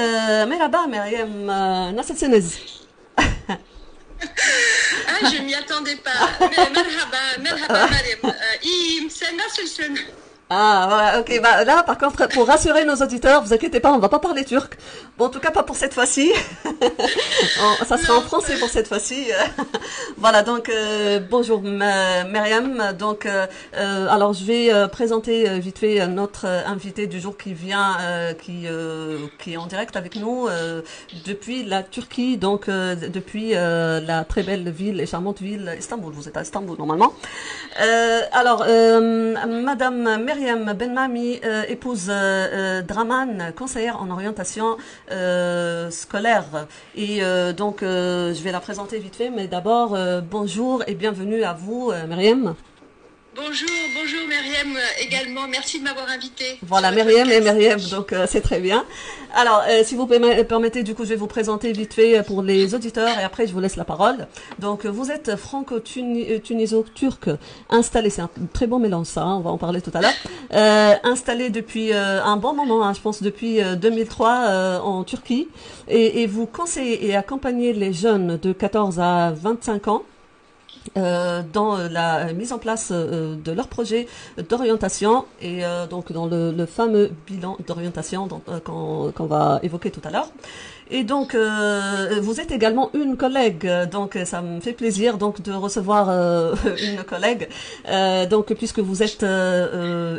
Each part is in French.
Euh, merhaba, Myriam euh, Nassatseniz. Ah, je m'y attendais pas. Merhaba, merhaba, Myriam. Euh, c'est Nassatseniz. Ah, voilà, ok. Bah, là, par contre, pour rassurer nos auditeurs, vous inquiétez pas, on va pas parler turc. Bon, en tout cas, pas pour cette fois-ci. ça sera en français pour cette fois-ci. voilà, donc, euh, bonjour, Myriam. Donc, euh, euh, alors, je vais présenter vite fait notre invité du jour qui vient, qui, qui est en direct avec nous depuis la Turquie, donc, depuis la très belle ville et charmante ville Istanbul. Vous êtes à Istanbul, normalement. alors, Madame Myriam, Ben Benmami, euh, épouse euh, euh, Draman, conseillère en orientation scolaire. Et donc, je vais la présenter vite fait, mais d'abord, bonjour et bienvenue à vous, Myriam. Bonjour, bonjour Myriam également. Merci de m'avoir invité. Voilà, Myriam et Myriam, donc c'est très bien. Alors, si vous permettez, du coup, je vais vous présenter vite fait pour les auditeurs et après je vous laisse la parole. Donc, vous êtes franco-tuniso-turc, installé, c'est un très bon mélange ça, hein, on va en parler tout à l'heure, euh, installé depuis un bon moment, hein, je pense depuis 2003 en Turquie, et, et vous conseillez et accompagnez les jeunes de 14 à 25 ans euh, dans la mise en place euh, de leur projet d'orientation et euh, donc dans le, le fameux bilan d'orientation qu'on va évoquer tout à l'heure. Et donc, vous êtes également une collègue, donc ça me fait plaisir donc de recevoir une collègue, donc puisque vous êtes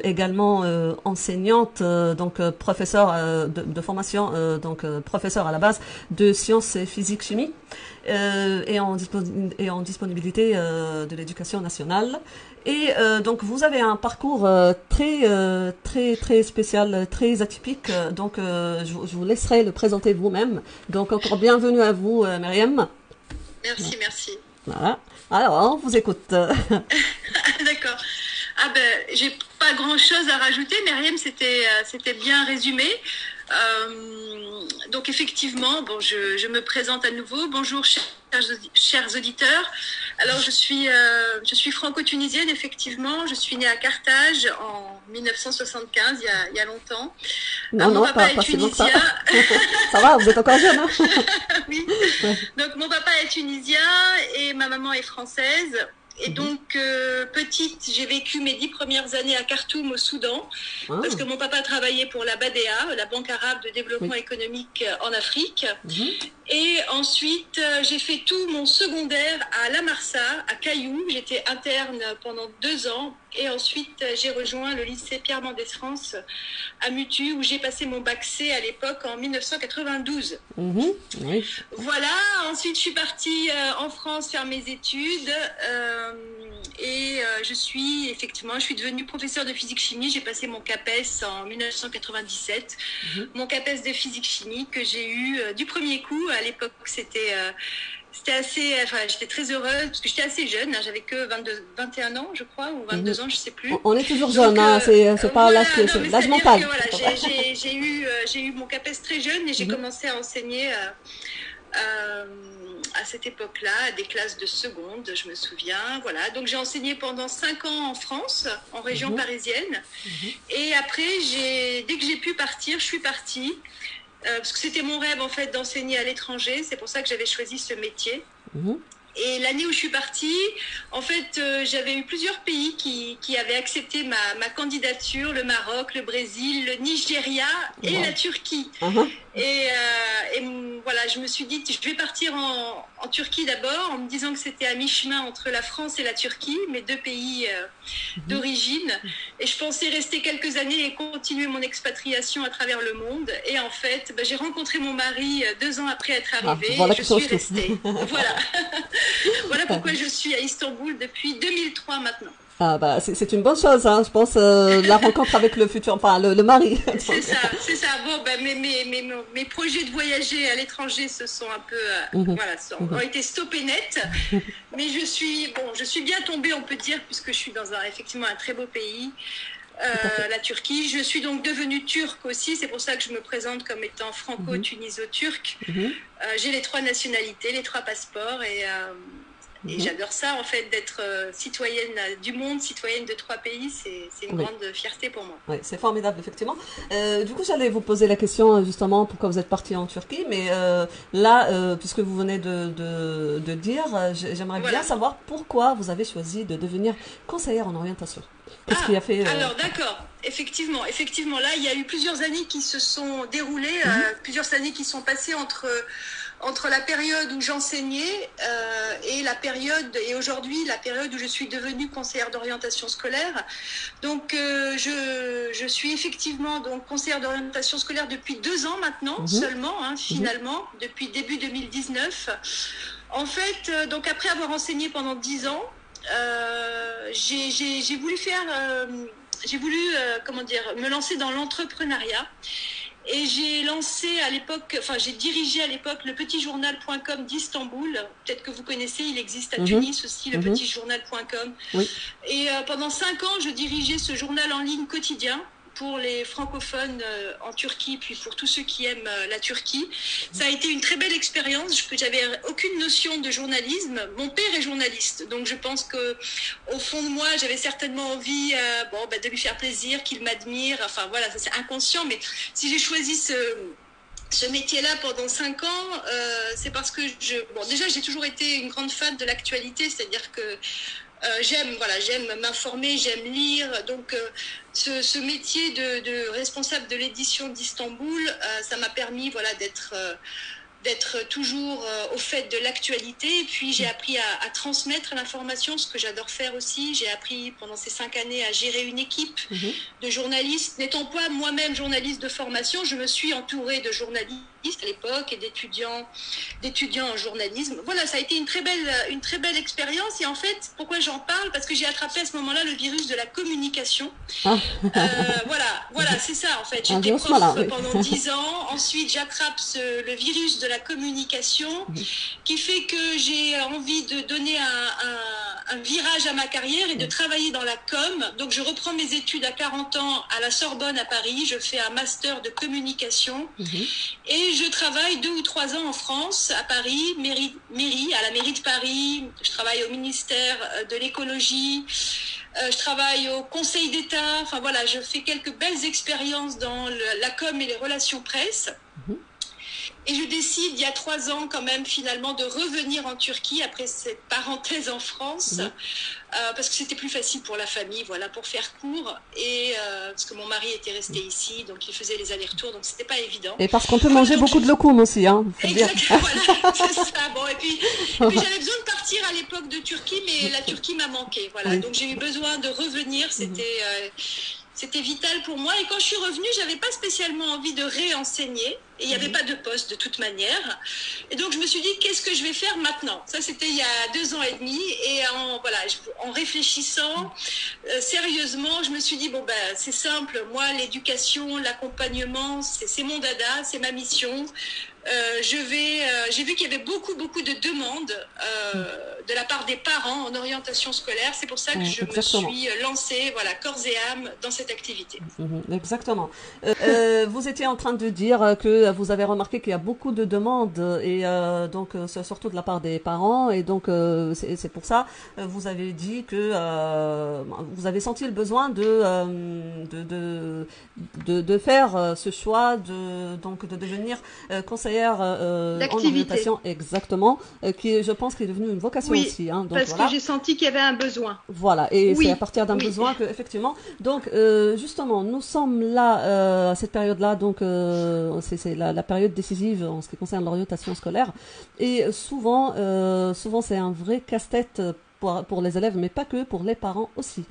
également enseignante, donc professeur de, de, formation, donc professeur à la base de sciences physique chimie. Euh, et, en et en disponibilité euh, de l'éducation nationale. Et euh, donc vous avez un parcours très très très spécial, très atypique. Donc je, vous laisserai le présenter vous-même. Donc encore bienvenue à vous, Myriam. Merci, merci. Voilà. Alors, on vous écoute. D'accord. Ah ben, j'ai pas grand chose à rajouter. Myriam, c'était c'était bien résumé. Euh, donc effectivement, bon, je, me présente à nouveau. Bonjour chers, auditeurs. Alors je suis, euh, je suis franco-tunisienne effectivement. Je suis née à Carthage en 1975, il y a, longtemps. Non, non, pas, pas tunisien. Ça. va, vous êtes encore jeune. Hein oui. Donc mon papa est tunisien et ma maman est française. Et mhm. donc, euh, petite, j'ai vécu mes dix premières années à Khartoum, au Soudan, ah. parce que mon papa travaillait pour la BADEA, la Banque arabe de développement économique euh, en Afrique. Mhm. Et ensuite, euh, j'ai fait tout mon secondaire à La Marsa, à Caillou. J'étais interne pendant deux ans. Et ensuite, j'ai rejoint le lycée Pierre Mendès France à Mutu, où j'ai passé mon bac C à l'époque en 1992. Mhm. Voilà. Ensuite, je suis partie en France faire mes études. Euh, et euh, je suis effectivement, je suis devenue professeure de physique-chimie. J'ai passé mon CAPES en 1997. Mhm. Mon CAPES de physique-chimie que j'ai eu euh, du premier coup. À l'époque, c'était c'était assez, enfin, j'étais très heureuse parce que j'étais assez jeune, hein. j'avais que 22, 21 ans, je crois, ou 22 mhm. ans, je sais plus. On est toujours jeune, hein, c'est pas l'âge mental. Voilà, j'ai eu, j'ai eu mon CAPES très jeune et j'ai mhm. commencé à enseigner à cette époque-là des classes de seconde, je me souviens. Voilà. Donc j'ai enseigné pendant cinq ans en France, en région mhm. parisienne. Mhm. Et après, dès que j'ai pu partir, je suis partie. Euh, parce que c'était mon rêve en fait d'enseigner à l'étranger. C'est pour ça que j'avais choisi ce métier. Mhm. Et l'année où je suis partie, en fait, euh, j'avais eu plusieurs pays qui, qui avaient accepté ma, ma, candidature, le Maroc, le Brésil, le Nigeria et la Turquie. Uh-huh. Et, euh, et, voilà, je me suis dit, je vais partir en, en Turquie d'abord, en me disant que c'était à mi-chemin entre la France et la Turquie, mes deux pays euh, uh-huh. d'origine. Et je pensais rester quelques années et continuer mon expatriation à travers le monde. Et en fait, bah, j'ai rencontré mon mari deux ans après être ah, arrivée. et je suis restée. voilà. voilà pourquoi je suis à Istanbul depuis 2003 maintenant. Ah bah c'est une bonne chose, hein, je pense, euh, la rencontre avec le futur, enfin le, mari. C'est ça, c'est ça. Bon, bah, mes, mes, mes, mes, projets de voyager à l'étranger se sont un peu, euh, mhm. voilà, mhm. ont été stoppés net. Mais je suis, bon, je suis bien tombée, on peut dire, puisque je suis dans un, effectivement un très beau pays. Euh, la Turquie. Je suis donc devenue turque aussi, c'est pour ça que je me présente comme étant franco-tuniso-turque. Mhm. Euh, j'ai les trois nationalités, les trois passeports et, euh, Et mhm. j'adore ça, en fait, d'être euh, citoyenne du monde, citoyenne de trois pays, c'est une grande fierté pour moi. Oui, c'est formidable, effectivement. Euh, du coup, j'allais vous poser la question, justement, pourquoi vous êtes partie en Turquie, mais euh, là, puisque vous venez de, de, de dire, j'aimerais bien savoir pourquoi vous avez choisi de devenir conseillère en orientation. Qu'est-ce qui a fait Alors, d'accord. Effectivement, effectivement, là, il y a eu plusieurs années qui se sont déroulées, mhm. plusieurs années qui sont passées entre entre la période où j'enseignais euh, et la période et aujourd'hui la période où je suis devenue conseillère d'orientation scolaire. Donc euh, je, je, suis effectivement donc conseillère d'orientation scolaire depuis deux ans maintenant mhm. seulement hein, mhm. finalement depuis début 2019. En fait euh, donc après avoir enseigné pendant dix ans j'ai voulu faire j'ai voulu comment dire me lancer dans l'entrepreneuriat. Et j'ai lancé à l'époque, enfin j'ai dirigé à l'époque le petitjournal.com d'Istanbul. Peut-être que vous connaissez, il existe à mhm. Tunis aussi le mhm. petitjournal.com. Oui. Et euh, pendant cinq ans, je dirigeais ce journal en ligne quotidien pour les francophones euh, en Turquie, puis pour tous ceux qui aiment euh, la Turquie. Ça a été une très belle expérience. J'avais aucune notion de journalisme. Mon père est journaliste, donc je pense que au fond de moi, j'avais certainement envie, euh, bon, bah, de lui faire plaisir, qu'il m'admire. Enfin voilà, ça c'est inconscient. Mais si j'ai choisi ce métier-là pendant cinq ans, c'est parce que je, bon, déjà j'ai toujours été une grande fan de l'actualité, c'est-à-dire que j'aime voilà, j'aime m'informer, j'aime lire. Donc, euh, ce, métier de, responsable de l'édition d'Istanbul, euh, ça m'a permis voilà, d'être d'être toujours euh, au fait de l'actualité. Et puis j'ai appris à, transmettre l'information, ce que j'adore faire aussi. J'ai appris pendant ces cinq années à gérer une équipe mhm. de journalistes. N'étant pas moi-même journaliste de formation, je me suis entourée de journalistes à l'époque et d'étudiants, d'étudiants en journalisme. Voilà, ça a été une très belle, une très belle expérience. Et en fait, pourquoi j'en parle? Parce que j'ai attrapé à ce moment-là le virus de la communication. Ah. Euh, voilà, voilà, c'est ça en fait. J'étais prof pendant dix ans. Ensuite, j'attrape le virus de la communication qui fait que j'ai envie de donner un, virage à ma carrière et de travailler dans la com. Donc je reprends mes études à 40 ans à la Sorbonne à Paris. Je fais un master de communication et je travaille deux ou trois ans en France, à Paris, mairie, mairie à la mairie de Paris. Je travaille au ministère euh, de l'écologie. Euh, je travaille au Conseil d'État. Enfin voilà, je fais quelques belles expériences dans la com et les relations presse. Et je décide, il y a trois ans quand même, finalement, de revenir en Turquie après cette parenthèse en France, mhm. euh, parce que c'était plus facile pour la famille, voilà, pour faire court, et euh, parce que mon mari était resté ici, donc il faisait les allers-retours, donc c'était pas évident. Et parce qu'on peut manger beaucoup de locum aussi, hein. Exactement, voilà, c'est ça. Bon, et puis, puis j'avais besoin de partir à l'époque de Turquie, mais la Turquie m'a manqué, voilà. Donc j'ai eu besoin de revenir, c'était. Euh, c'était vital pour moi. Et quand je suis revenue, j'avais pas spécialement envie de réenseigner. Et il n'y avait mhm. pas de poste de toute manière. Et donc, je me suis dit, qu'est-ce que je vais faire maintenant? Ça, c'était il y a deux ans et demi. Et en, voilà, en réfléchissant euh, sérieusement, je me suis dit, bon, ben, c'est simple. Moi, l'éducation, l'accompagnement, c'est mon dada, c'est ma mission. Euh, je vais, euh, j'ai vu qu'il y avait beaucoup, beaucoup de demandes euh, de la part des parents en orientation scolaire. C'est pour ça que je me suis lancée, voilà, corps et âme, dans cette activité. Mhm, exactement. vous étiez en train de dire que vous avez remarqué qu'il y a beaucoup de demandes et donc surtout de la part des parents et donc c'est pour ça vous avez dit que vous avez senti le besoin de de, de, de, de, faire ce choix de donc de devenir conseiller euh, euh, en orientation, exactement, euh, qui je pense, qui est devenue une vocation aussi. Hein, donc, parce que j'ai senti qu'il y avait un besoin. Voilà, et c'est à partir d'un besoin que, effectivement, donc justement, nous sommes là à cette période-là, donc c'est la, la, période décisive en ce qui concerne l'orientation scolaire, et souvent, souvent c'est un vrai casse-tête pour, les élèves, mais pas que, pour les parents aussi.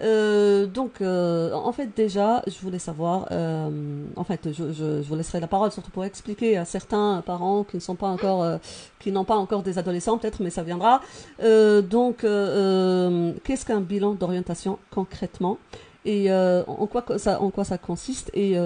Euh, donc, euh, en fait, déjà, je voulais savoir, euh, en fait, je, vous laisserai la parole surtout pour expliquer à certains parents qui ne pas encore, n'ont pas encore des adolescents, peut-être, mais ça viendra. donc, qu'est-ce qu'un bilan d'orientation concrètement? Et en quoi ça en quoi ça consiste? Et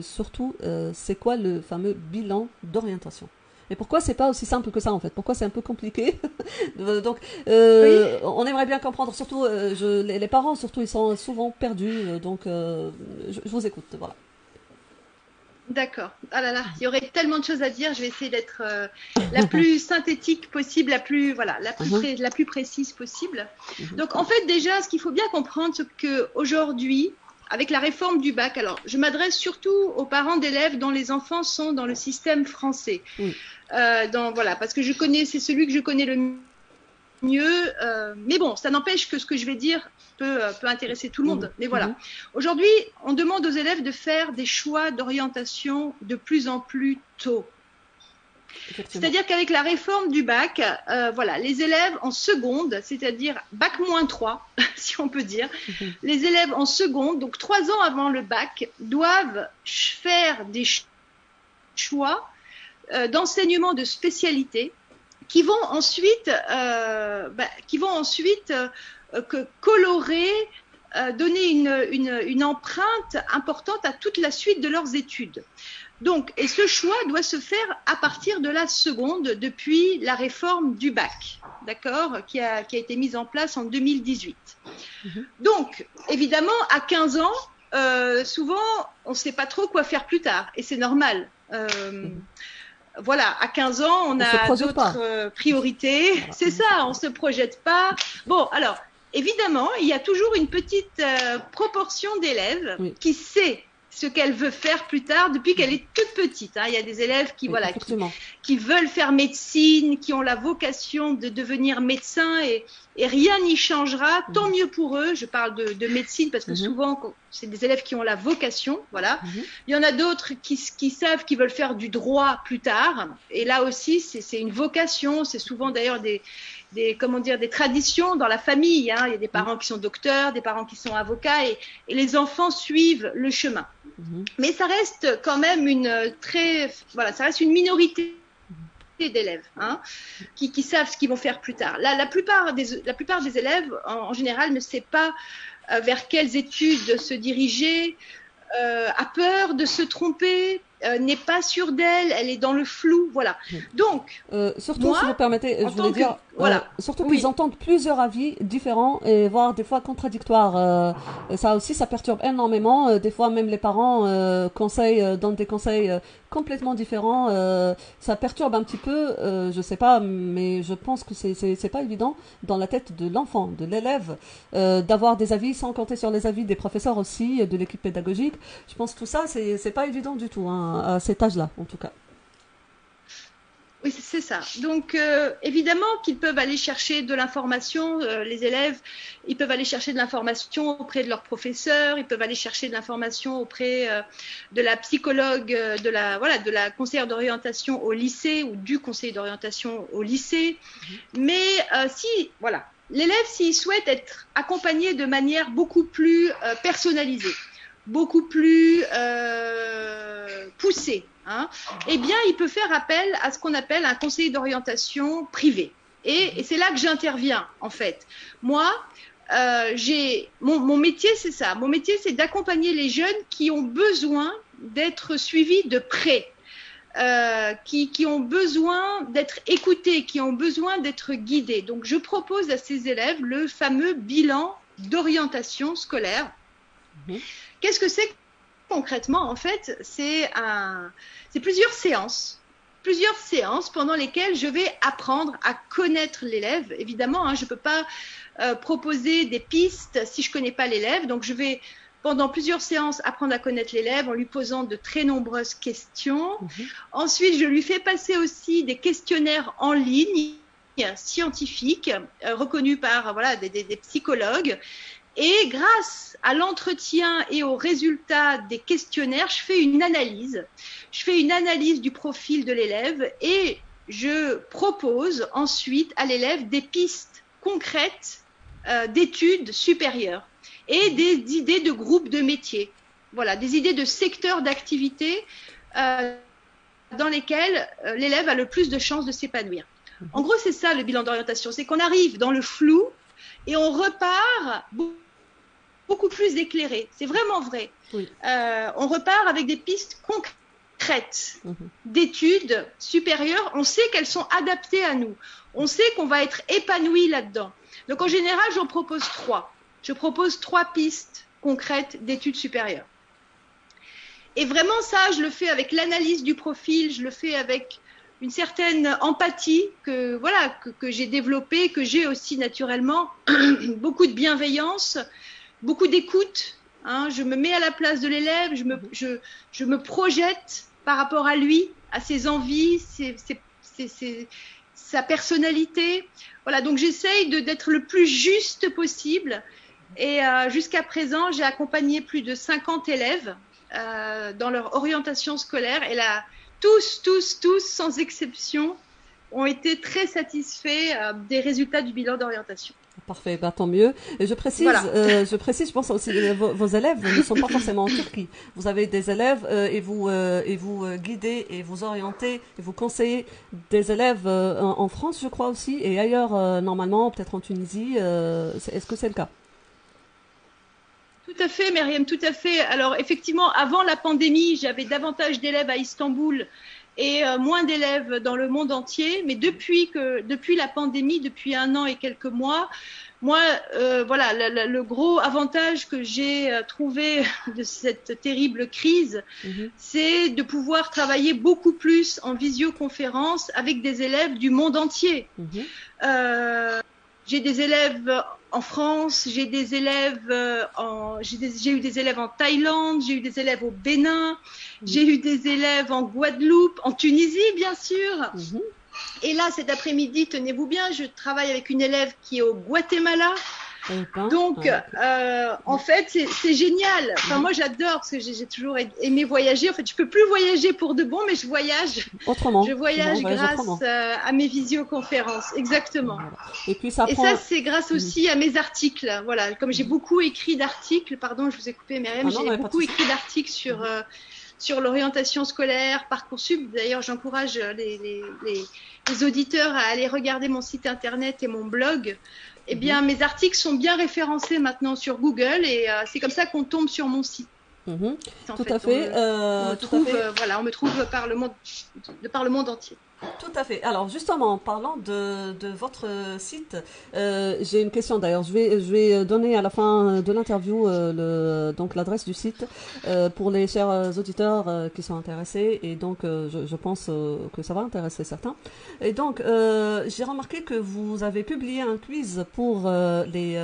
surtout c'est quoi le fameux bilan d'orientation? Et pourquoi c'est pas aussi simple que ça en fait? Pourquoi c'est un peu compliqué Donc, euh, on aimerait bien comprendre. Surtout, euh, je, les, parents, surtout, ils sont souvent perdus. Euh, donc, je, vous écoute. Voilà. D'accord. Ah là là, il y aurait tellement de choses à dire. Je vais essayer d'être euh, la plus synthétique possible, la plus voilà, la plus, uh-huh. la plus précise possible. Uh-huh. Donc en fait déjà, ce qu'il faut bien comprendre, c'est que aujourd'hui, avec la réforme du bac, alors je m'adresse surtout aux parents d'élèves dont les enfants sont dans le système français. Euh, dans, voilà, parce que je connais, c'est celui que je connais le mieux. Euh, mais bon, ça n'empêche que ce que je vais dire peut, euh, peut intéresser tout le monde. Mais voilà. Aujourd'hui, on demande aux élèves de faire des choix d'orientation de plus en plus tôt. C'est-à-dire qu'avec la réforme du bac, euh, voilà, les élèves en seconde, c'est-à-dire bac moins 3, si on peut dire, les élèves en seconde, donc trois ans avant le bac, doivent faire des choix d'enseignement de spécialité qui vont ensuite, euh, bah, qui vont ensuite euh, que colorer, euh, donner une, une, une, empreinte importante à toute la suite de leurs études. Donc, et ce choix doit se faire à partir de la seconde, depuis la réforme du bac, d'accord, qui a, qui a été mise en place en 2018. Mm-hmm. Donc, évidemment, à 15 ans, euh, souvent, on ne sait pas trop quoi faire plus tard, et c'est normal. Euh, mm-hmm voilà, à 15 ans, on, a d'autres euh, priorités. C'est ça, on se projette pas. Bon, alors, évidemment, il y a toujours une petite proportion d'élèves qui sait ce qu'elle veut faire plus tard depuis qu'elle est toute petite. Hein. Il y a des élèves qui, voilà, qui, veulent faire médecine, qui ont la vocation de devenir médecin et, rien n'y changera. Mhm. Tant mieux pour eux. Je parle de, médecine parce que mhm. souvent, c'est des élèves qui ont la vocation. Voilà. Mhm. Il y en a d'autres qui, qui savent qu'ils veulent faire du droit plus tard. Et là aussi, c'est une vocation. C'est souvent d'ailleurs des, des, comment dire, des traditions dans la famille. Hein. Il y a des parents qui sont docteurs, des parents qui sont avocats, et, les enfants suivent le chemin. Mhm. Mais ça reste quand même une très, voilà, ça reste une minorité d'élèves hein, qui, savent ce qu'ils vont faire plus tard. La, la, plupart, des, la plupart des élèves, en, général, ne sait pas euh, vers quelles études se diriger, euh, a peur de se tromper, euh, n'est pas sûre d'elle, elle est dans le flou, voilà. Donc, euh, surtout si vous permettez, je voulais dire, voilà, euh, surtout qu'ils entendent plusieurs avis différents et voire des fois contradictoires. ça aussi, ça perturbe énormément. des fois, même les parents conseillent, donnent des conseils complètement différents. ça perturbe un petit peu, je sais pas, mais je pense que c'est pas évident dans la tête de l'enfant, de l'élève, d'avoir des avis sans compter sur les avis des professeurs aussi, de l'équipe pédagogique. Je pense que tout ça, c'est c'est pas évident du tout. Hein à cet âge-là, en tout cas. Oui, c'est ça. Donc, euh, évidemment qu'ils peuvent aller chercher de l'information, euh, les élèves, ils peuvent aller chercher de l'information auprès de leurs professeurs, ils peuvent aller chercher de l'information auprès euh, de la psychologue, de la, voilà, de la conseillère d'orientation au lycée ou du conseiller d'orientation au lycée. Mm-hmm. Mais si, voilà, l'élève, s'il souhaite être accompagné de manière beaucoup plus personnalisée, beaucoup plus euh, poussé, hein, eh bien, il peut faire appel à ce qu'on appelle un conseiller d'orientation privé. Et, c'est là que j'interviens, en fait. Moi, euh, j'ai mon, mon, métier, c'est ça. Mon métier, c'est d'accompagner les jeunes qui ont besoin d'être suivis de près, euh, qui, qui, ont besoin d'être écoutés, qui ont besoin d'être guidés. Donc, je propose à ces élèves le fameux bilan d'orientation scolaire. Mmh. Qu'est-ce que c'est concrètement En fait, c'est un, c'est plusieurs séances plusieurs séances pendant lesquelles je vais apprendre à connaître l'élève. Évidemment, hein, je ne peux pas euh, proposer des pistes si je ne connais pas l'élève. Donc, je vais, pendant plusieurs séances, apprendre à connaître l'élève en lui posant de très nombreuses questions. Mhm. Ensuite, je lui fais passer aussi des questionnaires en ligne scientifiques euh, reconnus par voilà, des, des psychologues et grâce à l'entretien et aux résultats des questionnaires, je fais une analyse. Je fais une analyse du profil de l'élève et je propose ensuite à l'élève des pistes concrètes euh, d'études supérieures et des idées de groupes de métiers. Voilà, des idées de secteurs d'activité euh, dans lesquels euh, l'élève a le plus de chances de s'épanouir. En gros, c'est ça le bilan d'orientation, c'est qu'on arrive dans le flou et on repart beaucoup plus éclairé. C'est vraiment vrai. Euh, on repart avec des pistes concrètes mhm. d'études supérieures. On sait qu'elles sont adaptées à nous. On sait qu'on va être épanoui là-dedans. Donc en général, j'en propose trois. Je propose trois pistes concrètes d'études supérieures. et vraiment ça, je le fais avec l'analyse du profil, je le fais avec une certaine empathie que voilà que, j'ai développée, que j'ai aussi naturellement, beaucoup de bienveillance, beaucoup d'écoute. Hein. je me mets à la place de l'élève, je me, je, je me projette par rapport à lui, à ses envies, ses, ses, sa personnalité. Voilà, donc j'essaye d'être le plus juste possible. Et euh, jusqu'à présent, j'ai accompagné plus de 50 élèves euh, dans leur orientation scolaire. Et là, tous, tous, tous, sans exception, ont été très satisfaits euh, des résultats du bilan d'orientation. Parfait, bah, tant mieux. Et je précise, euh, je précise, je pense aussi euh, vos, vos, élèves ne sont pas forcément en Turquie. Vous avez des élèves euh, et vous euh, et vous euh, guidez et vous orientez et vous conseillez des élèves en, en, France, je crois aussi, et ailleurs normalement, peut-être en Tunisie. Est-ce que c'est le cas? Tout à fait, Myriam, tout à fait. Alors effectivement, avant la pandémie, j'avais davantage d'élèves à Istanbul et moins d'élèves dans le monde entier. Mais depuis que, depuis la pandémie, depuis un an et quelques mois, moi, euh, voilà, le, le, gros avantage que j'ai euh, trouvé de cette terrible crise, mm-hmm. c'est de pouvoir travailler beaucoup plus en visioconférence avec des élèves du monde entier. Mm-hmm. euh, j'ai des élèves en France, j'ai des élèves euh, en, j'ai eu des élèves en Thaïlande, j'ai eu des élèves au Bénin, mm-hmm. j'ai eu des élèves en Guadeloupe, en Tunisie, bien sûr. Et là, cet après-midi, tenez-vous bien, je travaille avec une élève qui est au Guatemala. Donc, euh, en fait, c'est génial. Enfin, moi, j'adore parce que j'ai toujours aimé voyager. En fait, je peux plus voyager pour de bon, mais je voyage. Autrement. Je voyage grâce euh, à mes visioconférences. Exactement. Et puis ça. Et ça, c'est grâce aussi à mes articles. Voilà, comme j'ai beaucoup écrit d'articles. Pardon, je vous ai coupé, Myriam. Ah j'ai beaucoup écrit d'articles sur. Euh, sur l'orientation scolaire, Parcoursup. D'ailleurs, j'encourage les, les, les, les, auditeurs à aller regarder mon site internet et mon blog. Eh bien, mes articles sont bien référencés maintenant sur Google et euh, c'est comme ça qu'on tombe sur mon site. Mhm. Tout, à fait. On, euh, me trouve, euh, voilà, on me trouve par le monde, par le monde entier. Tout à fait. Alors justement, en parlant de, de votre site, euh, j'ai une question d'ailleurs. Je vais, je vais donner à la fin de l'interview euh, donc l'adresse du site euh, pour les chers auditeurs qui sont intéressés et donc je, je, pense que ça va intéresser certains. Et donc j'ai remarqué que vous avez publié un quiz pour les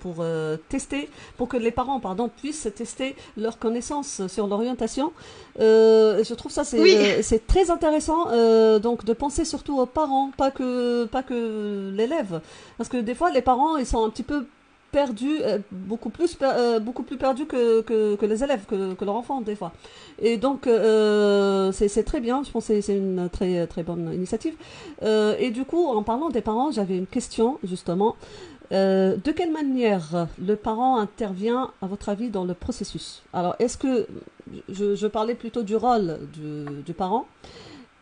pour tester pour que les parents pardon puissent tester leurs connaissances sur l'orientation. je trouve ça c'est oui. c'est très intéressant euh, donc de penser surtout aux parents, pas que pas que l'élève, parce que des fois les parents ils sont un petit peu perdus, euh, beaucoup plus euh, beaucoup plus perdus que, les élèves, que, que leurs enfants des fois. Et donc euh, c'est très bien, je pense que c'est une très très bonne initiative. Euh, et du coup, en parlant des parents, j'avais une question justement. Euh, de quelle manière le parent intervient, à votre avis, dans le processus? Alors, est-ce que je, parlais plutôt du rôle du parent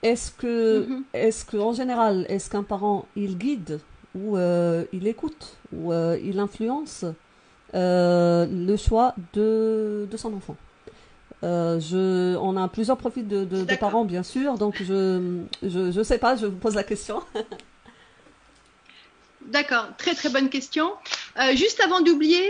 est-ce que, mm -hmm. est-ce que, en général, est-ce qu'un parent il guide ou euh, il écoute ou euh, il influence euh, le choix de, de son enfant? Je, on a plusieurs profils de, de, de, parents, bien sûr, donc je, je, je sais pas, je vous pose la question. D'accord, très très bonne question. Juste avant d'oublier,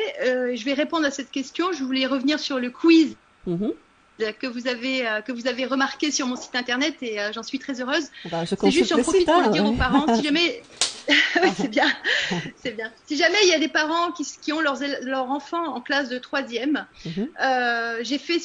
je vais répondre à cette question. Je voulais revenir sur le quiz. Mm -hmm que vous avez euh, que vous avez remarqué sur mon site internet et euh, j'en suis très heureuse. Bah, c'est juste j'en profite pour le dire aux parents. Si jamais oui, c'est bien, c'est bien. Si jamais il y a des parents qui, qui ont leurs leurs enfants en classe de troisième, mm -hmm. euh, j'ai fait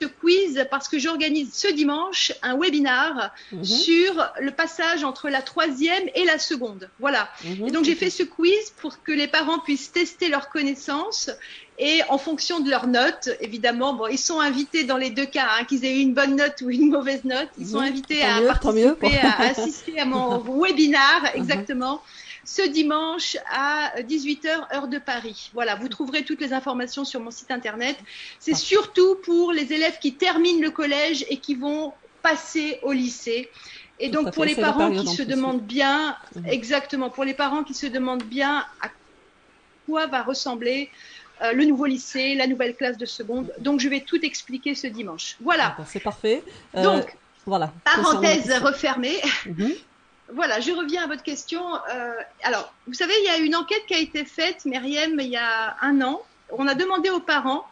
ce quiz parce que j'organise ce dimanche un webinar mmh. sur le passage entre la troisième et la seconde. Voilà. Mmh. Et donc j'ai fait ce quiz pour que les parents puissent tester leurs connaissances et en fonction de leurs notes, évidemment, bon, ils sont invités dans les deux cas, hein, qu'ils aient eu une bonne note ou une mauvaise note, ils sont invités à mieux, participer, à, à, assister à mon webinar, exactement ce dimanche à 18h heure de Paris. Voilà, vous trouverez toutes les informations sur mon site internet. C'est surtout pour les élèves qui terminent le collège et qui vont passer au lycée. Et donc pour les parents qui se demandent bien, mmh. exactement, pour les parents qui se demandent bien à quoi va ressembler euh, le nouveau lycée, la nouvelle classe de seconde. Donc je vais tout expliquer ce dimanche. Voilà. C'est parfait. Euh, donc voilà. Parenthèse refermée. Mmh. Voilà, je reviens à votre question. Euh, alors, vous savez, il y a une enquête qui a été faite, Myriam, il y a un an. On a demandé aux parents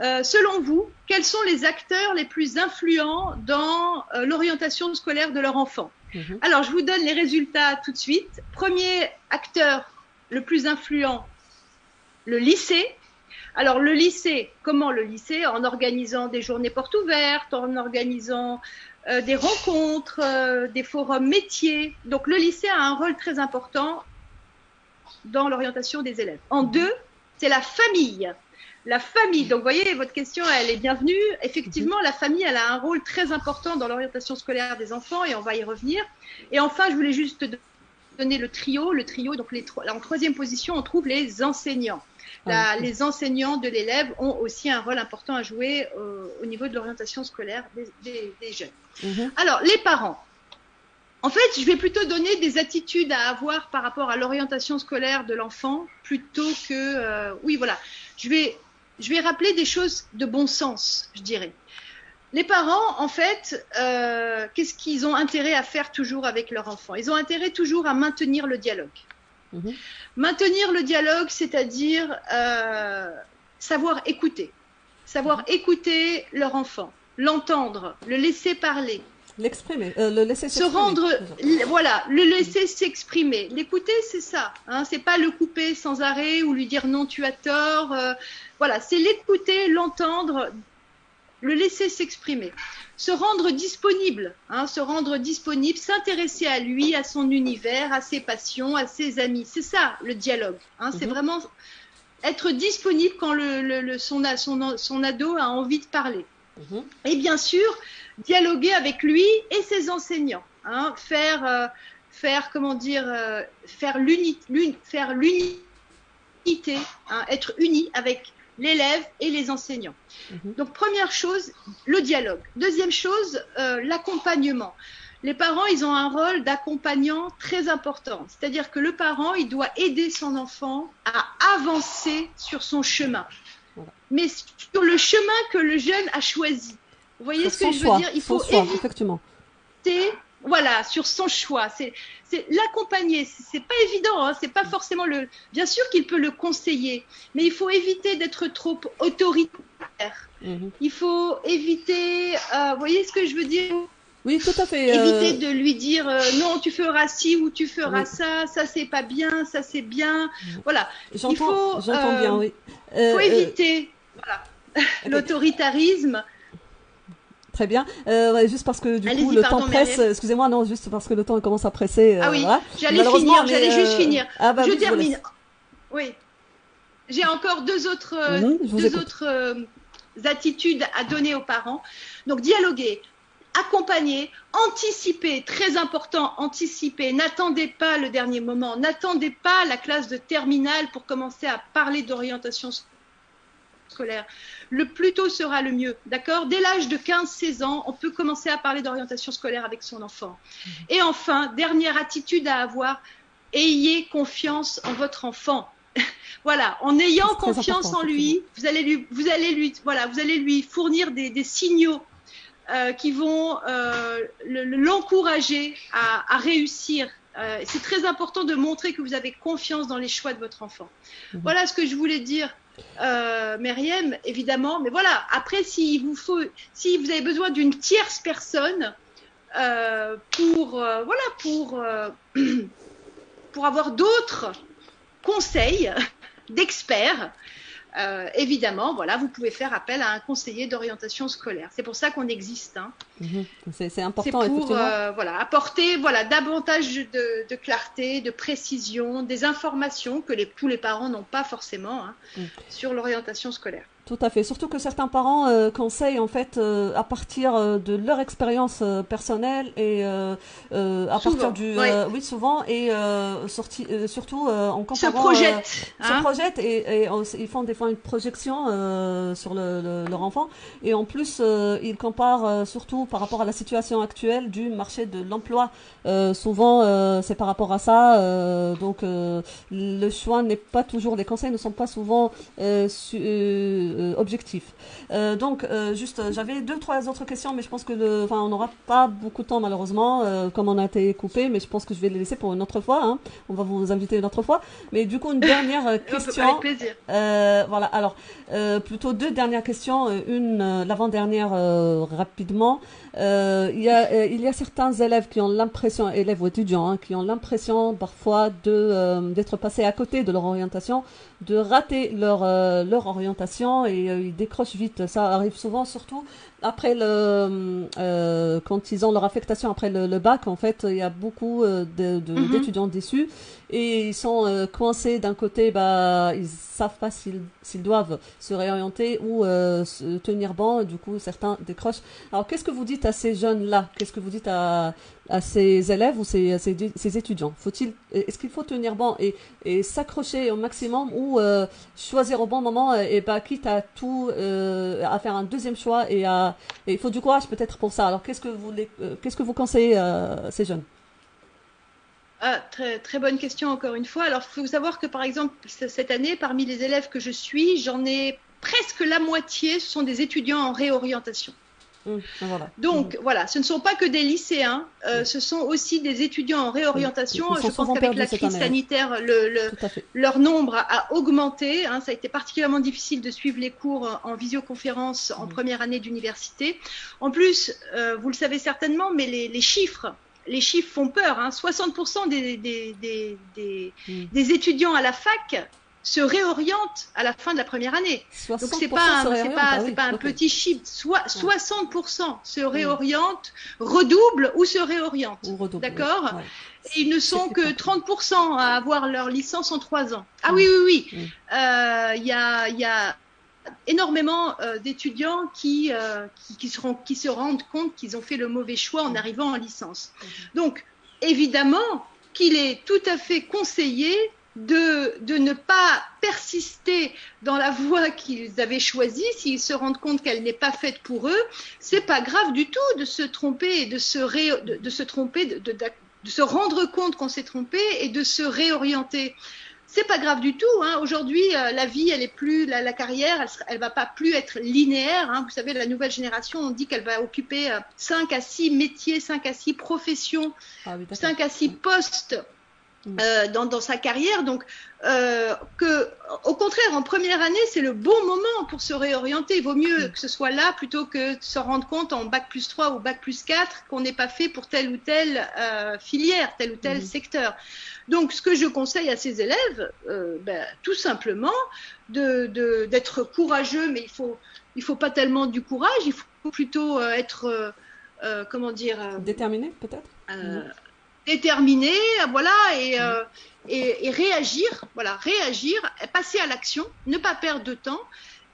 euh, selon vous, quels sont les acteurs les plus influents dans euh, l'orientation scolaire de leur enfant? Mhm. Alors, je vous donne les résultats tout de suite. Premier acteur le plus influent, le lycée. Alors, le lycée, comment le lycée? En organisant des journées portes ouvertes, en organisant euh, des rencontres, des forums métiers. Donc, le lycée a un rôle très important dans l'orientation des élèves. En deux, c'est la famille la famille. Donc, vous voyez, votre question, elle est bienvenue. Effectivement, la famille, elle a un rôle très important dans l'orientation scolaire des enfants et on va y revenir. Et enfin, je voulais juste donner le trio. Le trio, donc les en troisième position, on trouve les enseignants. Ah les enseignants de l'élève ont aussi un rôle important à jouer euh, au niveau de l'orientation scolaire des, jeunes. Mhm. Alors, les parents. En fait, je vais plutôt donner des attitudes à avoir par rapport à l'orientation scolaire de l'enfant plutôt que, euh, oui, voilà. Je vais je vais rappeler des choses de bon sens, je dirais. Les parents, en fait, euh, qu'est-ce qu'ils ont intérêt à faire toujours avec leur enfant? Ils ont intérêt toujours à maintenir le dialogue. Mhm. Maintenir le dialogue, c'est-à-dire euh, savoir écouter, savoir écouter leur enfant, l'entendre, le laisser parler, L'exprimer, euh, le laisser Se rendre, voilà, le laisser s'exprimer. L'écouter, c'est ça. Hein, c'est pas le couper sans arrêt ou lui dire non, tu as tort. Euh, voilà, c'est l'écouter, l'entendre, le laisser s'exprimer. Se rendre disponible, hein, se rendre disponible, s'intéresser à lui, à son univers, à ses passions, à ses amis. C'est ça le dialogue. Hein, C'est mhm. vraiment être disponible quand le, le, son, son, son, ado a envie de parler. Mhm. Et bien sûr, dialoguer avec lui et ses enseignants, hein, faire, euh, faire comment dire, euh, faire l'unité, faire l'unité, être uni avec l'élève et les enseignants. Mhm. Donc première chose, le dialogue. Deuxième chose, euh, l'accompagnement. Les parents, ils ont un rôle d'accompagnant très important. C'est-à-dire que le parent, il doit aider son enfant à avancer sur son chemin. Mais sur le chemin que le jeune a choisi. Vous voyez ce que je veux dire? Il faut éviter, effectivement. Voilà, sur son choix. C'est l'accompagner. C'est pas évident. Hein, c'est pas forcément le. Bien sûr qu'il peut le conseiller, mais il faut éviter d'être trop autoritaire. Mhm. Il faut éviter. Euh, vous voyez ce que je veux dire? Oui, tout à fait. Euh, éviter de lui dire euh, non, tu feras ci ou tu feras ça, ça c'est pas bien, ça c'est bien. Voilà. J'entends bien, oui. Il faut éviter voilà, l'autoritarisme Très bien. Euh, juste parce que du coup le temps presse. Excusez-moi, non, juste parce que le temps commence à presser. Euh, ah oui. J'allais finir. J'allais juste euh, finir. Ah bah je termine. Oui. J'ai encore deux autres, deux autres attitudes à donner aux parents. Donc dialoguer, accompagner, anticiper, très important, anticiper. N'attendez pas le dernier moment, n'attendez pas la classe de terminale pour commencer à parler d'orientation scolaire. Le plus tôt sera le mieux, d'accord? Dès l'âge de 15-16 ans, on peut commencer à parler d'orientation scolaire avec son enfant. Mhm. Et enfin, dernière attitude à avoir, ayez confiance en votre enfant. voilà, en ayant confiance en lui, vous allez lui, vous allez lui, voilà, vous allez lui fournir des, signaux euh, qui vont euh, l'encourager à, réussir. Euh, c'est très important de montrer que vous avez confiance dans les choix de votre enfant. Mhm. Voilà ce que je voulais dire euh, évidemment. Mais voilà, après, si vous, avez besoin d'une tierce personne euh, pour, euh, voilà, euh, pour avoir d'autres conseils d'experts, euh, évidemment, voilà, vous pouvez faire appel à un conseiller d'orientation scolaire. C'est pour ça qu'on existe. Hein. Mhm. C'est important. C'est pour euh, voilà, apporter voilà, davantage de, clarté, de précision, des informations que les, tous les parents n'ont pas forcément hein, mm. sur l'orientation scolaire. Tout à fait. Surtout que certains parents euh, conseillent en fait euh, à partir euh, de leur expérience personnelle et à partir du oui. souvent et sorti, surtout en comparant se projettent, se hein. projettent et, et ils font des fois une projection sur le, leur enfant et en plus ils comparent surtout par rapport à la situation actuelle du marché de l'emploi. souvent c'est par rapport à ça donc le choix n'est pas toujours les conseils ne sont pas souvent objectif. donc, juste, j'avais deux, trois autres questions, mais je pense que, enfin, on n'aura pas beaucoup de temps malheureusement, comme on a été coupé, mais je pense que je vais les laisser pour une autre fois. Hein. On va vous inviter une autre fois. Mais du coup, une dernière question. Avec plaisir. voilà. Alors, plutôt deux dernières questions. Une, l'avant-dernière rapidement. il y a, il y a certains élèves qui ont l'impression, élèves ou étudiants, hein, qui ont l'impression parfois de d'être passés à côté de leur orientation, de rater leur leur orientation et ils décrochent vite. Ça arrive souvent, surtout après le euh, quand ils ont leur affectation après le, bac, en fait, il y a beaucoup euh, mhm. d'étudiants déçus et ils sont euh, coincés d'un côté, bah ils savent pas s'ils doivent se réorienter ou se tenir bon. Du coup, certains décrochent. Alors, qu'est-ce que vous dites à ces jeunes là Qu'est-ce que vous dites à à ces élèves ou ces, ces, étudiants? Faut-il, est-ce qu'il faut tenir bon et, et s'accrocher au maximum ou choisir au bon moment et bah quitte à tout à faire un deuxième choix et à il faut du courage peut-être pour ça. Alors qu'est-ce que vous euh, qu'est-ce que vous conseillez à ces jeunes? Ah, très, très bonne question encore une fois. Alors, il faut savoir que par exemple, cette année, parmi les élèves que je suis, j'en ai presque la moitié, ce sont des étudiants en réorientation. Mmh, Donc mmh. voilà, ce ne sont pas que des lycéens, euh, mmh. ce sont aussi des étudiants en réorientation. Je pense qu'avec la crise sanitaire, le, leur nombre a, augmenté. Hein. ça a été particulièrement difficile de suivre les cours en visioconférence en première année d'université. En plus, euh, vous le savez certainement, mais les, chiffres les chiffres font peur. Hein. 60% des, des, des, étudiants à la fac se réoriente à la fin de la première année. Donc c'est pas c'est pas, bah pas un petit chiffre. Soit 60% se réorientent, redoublent ou se réorientent. D'accord. ils ne sont que 30% à avoir leur licence en trois ans. Ah oui oui oui. Il mm. euh, y a il y a énormément euh, d'étudiants qui, euh, qui, se rendent compte qu'ils ont fait le mauvais choix en arrivant en licence. Donc, évidemment qu'il est tout à fait conseillé de, de, ne pas persister dans la voie qu'ils avaient choisie, s'ils se rendent compte qu'elle n'est pas faite pour eux, c'est pas grave du tout de se tromper et de se, de, se tromper, de, se rendre compte qu'on s'est trompé et de se réorienter. C'est pas grave du tout. Hein. Aujourd'hui, euh, la vie, elle est plus, la, carrière, elle, elle, va pas plus être linéaire. Hein. Vous savez, la nouvelle génération, on dit qu'elle va occuper 5 euh, à 6 métiers, 5 à 6 professions, 5 ah à 6 postes. Euh, dans, dans, sa carrière. Donc, euh, que, au contraire, en première année, c'est le bon moment pour se réorienter. Il vaut mieux mm. que ce soit là plutôt que de se rendre compte en bac plus 3 ou bac plus 4 qu'on n'est pas fait pour telle ou telle euh, filière, tel ou tel mm. secteur. Donc, ce que je conseille à ces élèves, euh, ben, tout simplement, d'être de, d'être courageux, mais il faut, il faut pas tellement du courage, il faut plutôt euh, être, euh, comment dire, déterminé peut-être? Déterminer, voilà, et, euh, et, et, réagir, voilà, réagir, passer à l'action, ne pas perdre de temps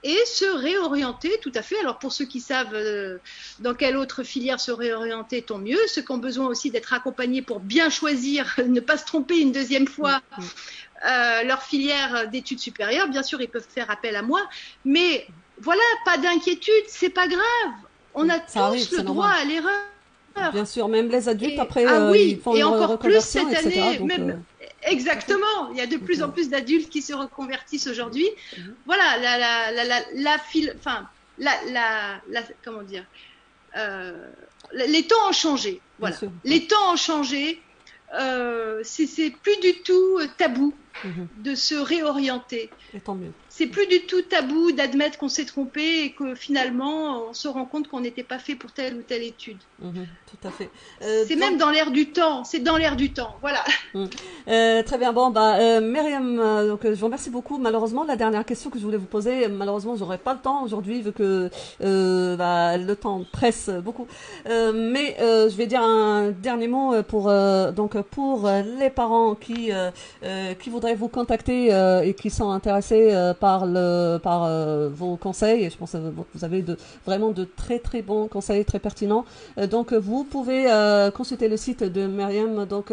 et se réorienter tout à fait. Alors pour ceux qui savent euh, dans quelle autre filière se réorienter, tant mieux. Ceux qui ont besoin aussi d'être accompagnés pour bien choisir, ne pas se tromper une deuxième fois. Euh, leur filière d'études supérieures, bien sûr, ils peuvent faire appel à moi, mais voilà, pas d'inquiétude, c'est pas grave. On a tous le droit à l'erreur. Bien sûr, même les adultes après ah, euh, oui. ils font et encore plus cette année, même, euh, exactement. Il y a de plus en plus d'adultes qui se reconvertissent aujourd'hui. Voilà, la la la la, enfin la, la la comment dire, euh, les temps ont changé. Voilà, les temps ont changé. C'est plus du tout tabou mhm. de se réorienter. Et tant mieux c'est plus du tout tabou d'admettre qu'on s'est trompé et que finalement on se rend compte qu'on n'était pas fait pour telle ou telle étude. Mhm, tout à fait. Euh, c'est même dans l'air du temps. C'est dans l'air du temps. Voilà. Mhm. Euh, très bien. Bon, bah, euh, Myriam, euh, donc je vous remercie beaucoup. Malheureusement, la dernière question que je voulais vous poser, malheureusement, j'aurais pas le temps aujourd'hui vu que bah, le temps presse beaucoup. mais je vais dire un dernier mot pour donc pour les parents qui qui voudraient vous contacter et qui sont intéressés par, le, par euh, vos conseils. Je pense que vous avez de, vraiment de très très bons conseils, très pertinents. Euh, donc vous pouvez euh, consulter le site de Myriam, donc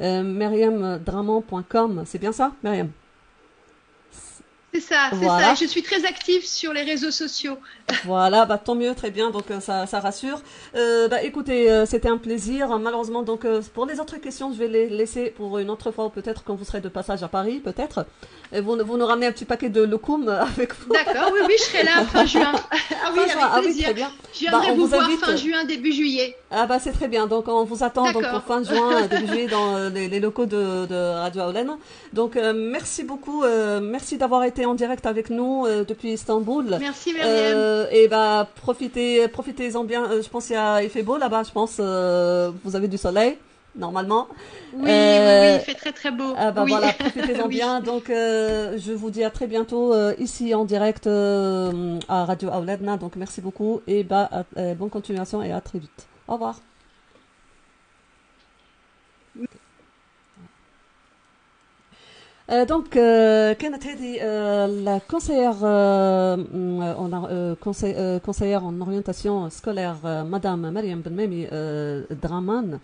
www.myriamdramant.com. C'est bien ça, Myriam C'est ça, c'est ça. Je suis très active sur les réseaux sociaux. Voilà, bah tant mieux, très bien. Donc ça, ça rassure. Euh, bah écoutez, c'était un plaisir. Malheureusement, donc pour les autres questions, je vais les laisser pour une autre fois, peut-être quand vous serez de passage à Paris, peut-être. Vous, vous nous ramenez un petit paquet de lokum avec vous. D'accord, oui, oui, je serai là fin juin. ah oui, avec ah plaisir. très bien. Je viendrai bah, vous, voir fin juin, début juillet. Ah bah c'est très bien. Donc on vous attend donc pour fin juin, début juillet dans les, locaux de, de Radio Aulène. Donc merci beaucoup, merci d'avoir été en direct avec nous depuis Istanbul. Merci Myriam. et bah profitez, profitez-en bien. je pense qu'il fait beau là-bas. Je pense vous avez du soleil normalement. Oui, oui, il fait très très beau. Ah bah voilà, profitez-en bien. Donc, je vous dis à très bientôt ici en direct à Radio Auladna. Donc, merci beaucoup et bah, bonne continuation et à très vite. Au revoir. donc كانت هذه la conseillère conseillère en orientation scolaire madame Mariam Ben Memi Draman